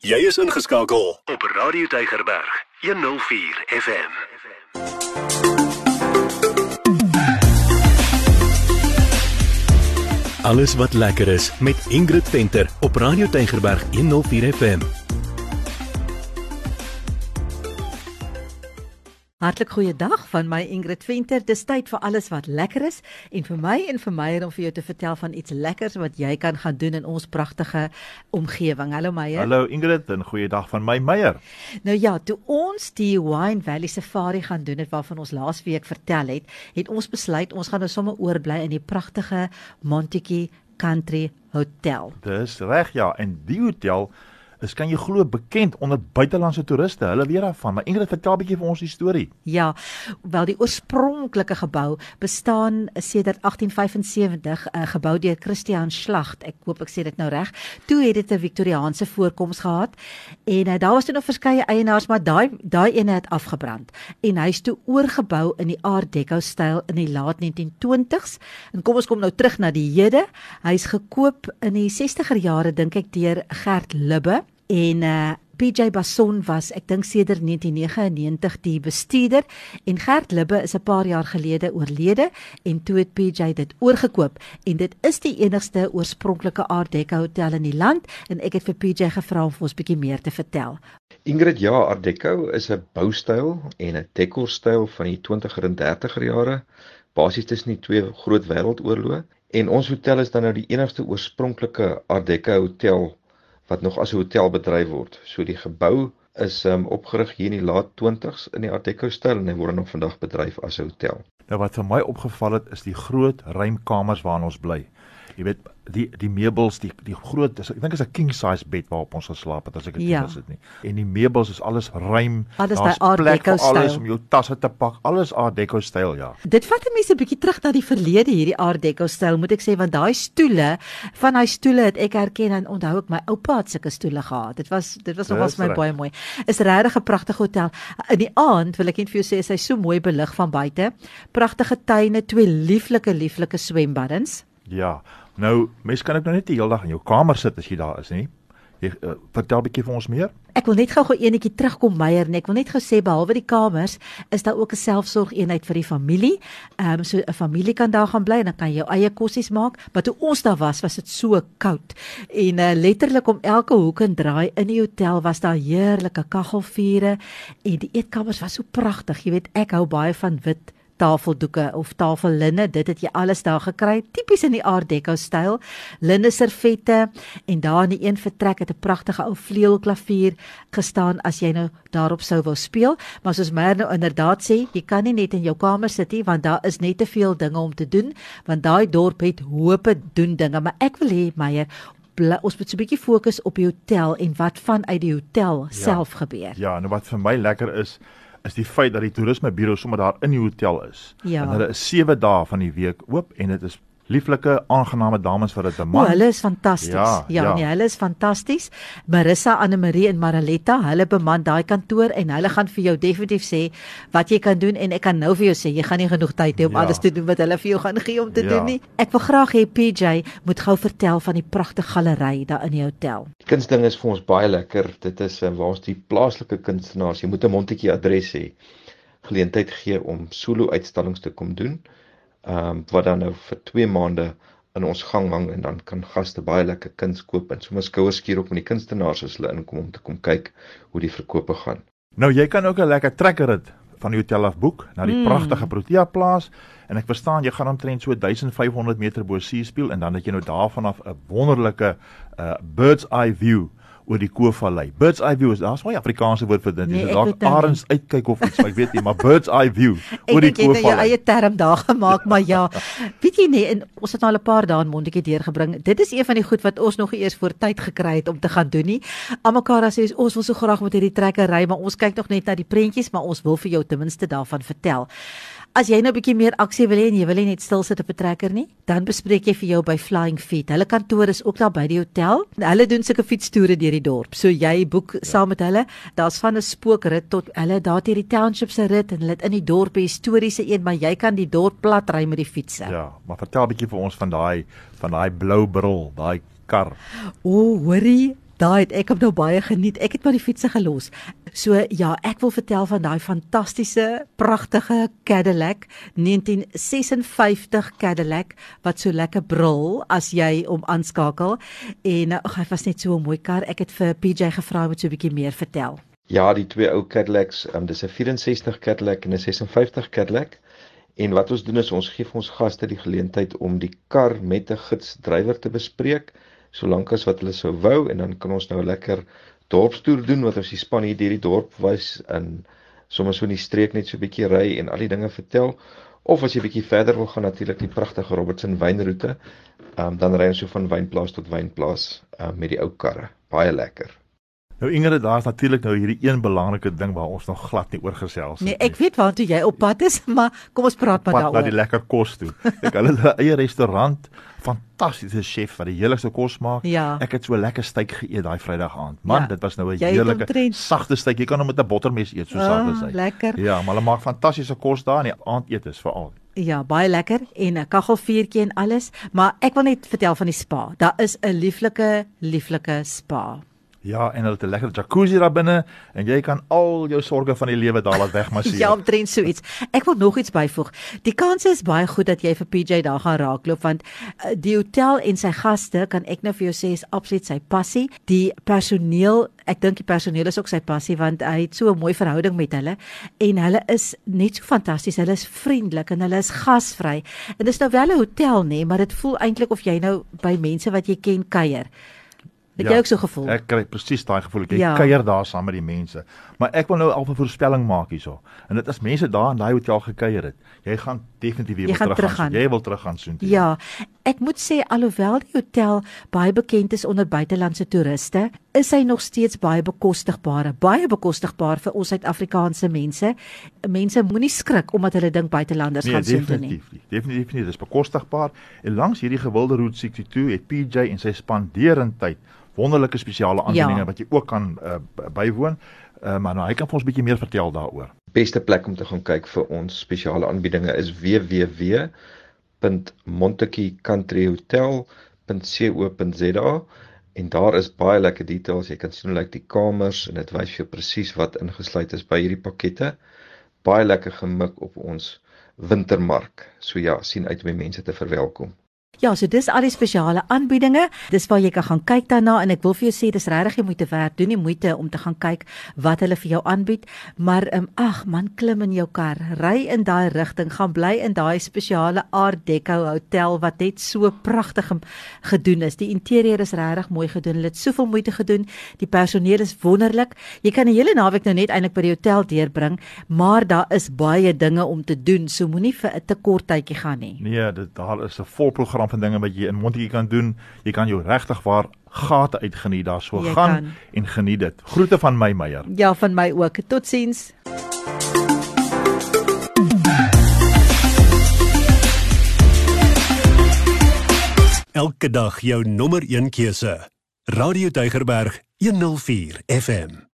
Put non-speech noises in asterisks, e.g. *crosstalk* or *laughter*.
Jy is ingeskakel op Radio Tygerberg 104 FM. Alles wat lekker is met Ingrid Venter op Radio Tygerberg 104 FM. Hartlik goeie dag van my Ingrid Venter. Dis tyd vir alles wat lekker is en vir my en vir Meyer om vir jou te vertel van iets lekkers wat jy kan gaan doen in ons pragtige omgewing. Hallo Meyer. Hallo Ingrid en goeie dag van my Meyer. Nou ja, toe ons die Wine Valley Safari gaan doen het waarvan ons laasweek vertel het, het ons besluit ons gaan nou sommer oorbly in die pragtige Montetjie Country Hotel. Dis reg ja, en die hotel is kan jy glo bekend onder buitelandse toeriste. Hulle weet daarvan, maar Ingrid vertel 'n bietjie vir ons die storie. Ja, wel die oorspronklike gebou bestaan sedert 1875, uh, gebou deur Christian Schlacht. Ek hoop ek sê dit nou reg. Toe het dit 'n Victoriaanse voorkoms gehad en uh, daar was toe nog verskeie eienaars, maar daai daai ene het afgebrand en hy's toe oorgebou in die Art Deco styl in die laat 1920s. En kom ons kom nou terug na die hede. Hy's gekoop in die 60er jare dink ek deur Gert Libbe en uh PJ Bason was ek dink sedert 1999 die bestuurder en Gert Libbe is 'n paar jaar gelede oorlede en toe het PJ dit oorgekoop en dit is die enigste oorspronklike Art Deco hotel in die land en ek het vir PJ gevra om vir ons bietjie meer te vertel. Ingrid ja, Art Deco is 'n boustyl en 'n dekorstyl van die 20er en 30er jare basies tussen die twee groot wêreldoorloë en ons hotel is dan nou die enigste oorspronklike Art Deco hotel wat nog as 'n hotel bedryf word. So die gebou is um, opgerig hier in die laat 20s in die Art Deco styl en hy word nog vandag bedryf as 'n hotel. Nou wat vir my opgeval het is die groot ruimkamers waarin ons bly. Jy weet die die meubels die die groot dis, ek dink is 'n king size bed waarop ons geslaap het as ek dit Ja. is dit nie. En die meubels is alles ruim. Alles Daar's daai Art plek Deco vir alles om jou tasse te pak. Alles Art Deco styl ja. Dit vat 'n mens 'n bietjie terug na die verlede hierdie Art Deco styl moet ek sê want daai stoele van daai stoele het ek herken en onthou ek my oupa het sulke stoele gehad. Dit was dit was nogals my baie mooi. Is regtig 'n pragtige hotel. In die aand wil ek net vir jou sê is hy so mooi belig van buite. Pragtige tuine, twee lieflike lieflike swembaddens. Ja. Nou mense kan ook nou net die hele dag in jou kamer sit as jy daar is nie. Jy uh, vertel 'n bietjie vir ons meer. Ek wil net gou-gou eenetjie terugkom Meyer en ek wil net gou sê behalwe die kamers is daar ook 'n selfsorgeenheid vir die familie. Ehm um, so 'n familie kan daar gaan bly en dan kan jy jou eie kossies maak. Maar toe ons daar was, was dit so koud. En uh, letterlik om elke hoek en draai in die hotel was daar heerlike kaggelvure en die eetkamers was so pragtig. Jy weet, ek hou baie van wit tafeldoeke of tafellinne, dit het jy alles daar gekry, tipies in die Art Deco styl. Linne servette en daar in die een vertrek het 'n pragtige ou vleuelklavier gestaan as jy nou daarop sou wou speel, maar soos Meyer nou inderdaad sê, jy kan nie net in jou kamer sit nie want daar is net te veel dinge om te doen, want daai dorp het hope doen dinge, maar ek wil hê Meyer ons moet so 'n bietjie fokus op die hotel en wat vanuit die hotel ja. self gebeur. Ja, en wat vir my lekker is is die feit dat die toerismeburo sommer daar in die hotel is. Ja. En hulle is 7 dae van die week oop en dit is lieflike, aangename dames vir dit 'n O, hulle is fantasties. Ja, ja, ja. nee, hulle is fantasties. Marissa, Anne-Marie en Maraletta, hulle beman daai kantoor en hulle gaan vir jou definitief sê wat jy kan doen en ek kan nou vir jou sê jy gaan nie genoeg tyd hê om Ja. alles te doen wat hulle vir jou gaan gee om te Ja. doen nie. Ek wil graag hê PJ moet gou vertel van die pragtige galery daar in die hotel. Die kunsding is vir ons baie lekker. Dit is uh, waar ons die plaaslike kunstenaars, jy moet 'n Montetjie adres hê, geleentheid gee om solo uitstallings te kom doen. Ehm um, wat dan nou vir 2 maande in ons gang hang en dan kan gaste baie lekker kuns koop en sommer skouers skuur op met die kunstenaars as hulle inkom om te kom kyk hoe die verkope gaan. Nou jy kan ook 'n lekker trekkerrit van die hotel af boek na die mm. pragtige Protea plaas en ek verstaan jy gaan omtrent so 1500 meter bo see speel en dan het jy nou daarvan af 'n wonderlike uh, bird's eye view oor die Koofvallei. Bird's eye view is daar's baie Afrikaanse woord vir dit. Nee, Jy ek dalk nou nie. arends uitkyk of iets, maar ek weet nie, maar bird's eye view *laughs* Ek oor die dink jy het nou jou eie term daar gemaak, maar ja. Weet jy nie, en ons het nou al 'n paar dae in Montetjie deurgebring. Dit is een van die goed wat ons nog eers voor tyd gekry het om te gaan doen nie. Almekaar sê ons wil so graag met hierdie trekker ry, maar ons kyk nog net na die prentjies, maar ons wil vir jou ten minste daarvan vertel. As jy nou 'n bietjie meer aksie wil hê en jy wil nie net stil sit op 'n trekker nie, dan bespreek jy vir jou by Flying Feet. Hulle kantoor is ook daar by die hotel. Hulle doen sulke fietstoere deur die dorp. So jy boek ja. saam met hulle. Daar's van 'n spookrit tot hulle daar deur die township se rit en hulle het in die dorp 'n historiese een, maar jy kan die dorp plat ry met die fietsse. Ja, maar vertel 'n bietjie vir ons van daai van daai blou bril, daai kar. O, hoorie, Daai het ek hom nou baie geniet. Ek het maar die fietsse gelos. So ja, ek wil vertel van daai fantastiese, pragtige Cadillac 1956 Cadillac wat so lekker brul as jy hom aanskakel en ag hy was net so 'n mooi kar. Ek het vir PJ gevra om so 'n bietjie meer vertel. Ja, die twee ou Cadillacs, um, dis 'n 64 Cadillac en 'n 56 Cadillac. En wat ons doen is ons gee vir ons gaste die geleentheid om die kar met 'n gidsdrywer te bespreek, solank as wat hulle sou wou en dan kan ons nou 'n lekker dorpstoer doen wat ons die span hier deur die dorp wys in sommer so in die streek net so 'n bietjie ry en al die dinge vertel. Of as jy bietjie verder wil gaan natuurlik die pragtige Robertson wynroete, um, dan ry ons so van wynplaas tot wynplaas um, met die ou karre. Baie lekker. Nou Ingrid, daar's natuurlik nou hierdie een belangrike ding waar ons nog glad nie oor gesels nie. Nee, ek weet waartoe jy op pad is, *laughs* maar kom ons praat maar daaroor. Pad na die lekker kos toe. Ek hulle het 'n eie restaurant, fantastiese chef wat die heerlikste kos maak. Ja. Ek het so lekker steak geëet daai Vrydag aand. Man, Ja. dit was nou 'n het heerlike sagte steak. Jy kan hom met 'n bottermes eet, so Ah, sag is hy. lekker. Ja, maar hulle maak fantastiese kos daar en die aandete is veral. Ja, baie lekker en 'n kaggelvuurtjie en alles, maar ek wil net vertel van die spa. Daar is 'n lieflike, lieflike spa. Ja, en hulle het 'n lekker jacuzzi daar binne en jy kan al jou sorges van die lewe daar laat *laughs* wegmasseer. Ja, omtrent so iets. Ek wil nog iets byvoeg. Die kans is baie goed dat jy vir PJ daar gaan raakloop want uh, die hotel en sy gaste kan ek nou vir jou sê is absoluut sy passie. Die personeel, ek dink die personeel is ook sy passie want hy het so 'n mooi verhouding met hulle en hulle is net so fantasties. Hulle is vriendelik en hulle is gasvry. En dis nou wel 'n hotel nê, maar dit voel eintlik of jy nou by mense wat jy ken kuier. Het jy ook so gevoel? Ek kry presies daai gevoel. Ek Ja. kuier daar saam met die mense. Maar ek wil nou al 'n voorspelling maak hierso. En dit is mense daar in daai hotel gekuier het. Jy gaan definitief weer Jy gaan wil teruggaan. Jy wil teruggaan soontoe. Ja, ek moet sê alhoewel die hotel baie bekend is onder buitelandse toeriste, is hy nog steeds baie bekostigbaar, baie bekostigbaar vir ons Suid-Afrikaanse mense. Mense moenie skrik omdat hulle dink buitelanders Nee, gaan soontoe nie. definitief nie. Definitief nie. Dis bekostigbaar. En langs hierdie gewilde Route 62 het PJ en sy span derentyd wonderlike spesiale aanbiedinge Ja. wat jy ook kan uh, bywoon. Uh, maar nou hy kan vir ons 'n bietjie meer vertel daaroor. Beste plek om te gaan kyk vir ons spesiale aanbiedinge is www.montetjie.countryhotel.co.za en daar is baie lekker details. Jy kan sien hoe lyk die kamers en dit wys vir jou presies wat ingesluit is by hierdie pakkette. Baie lekker gemik op ons wintermark. So ja, sien uit om die mense te verwelkom. Ja, so dis al die spesiale aanbiedinge. Dis waar jy kan gaan kyk daarna en ek wil vir jou sê dis regtig jy moeite werd. Doen die moeite om te gaan kyk wat hulle vir jou aanbied. Maar um, ag man, klim in jou kar, ry in daai rigting, gaan bly in daai spesiale Art Deco hotel wat net so pragtig gedoen is. Die interieur is regtig mooi gedoen. Hulle het soveel moeite gedoen. Die personeel is wonderlik. Jy kan 'n hele naweek nou net eintlik by die hotel deurbring, maar daar is baie dinge om te doen. So moenie vir 'n te kort tydjie gaan nie. Nee, dit daar is 'n vol program van dinge wat jy in Montetjie kan doen. Jy kan jou regtig waar gate uitgeniet daar. So Jy gaan kan. en geniet dit. Groete van my Meyer. Ja, van my ook. Totsiens. Elke dag jou nommer 1 keuse. Radio Deugerberg 104 FM.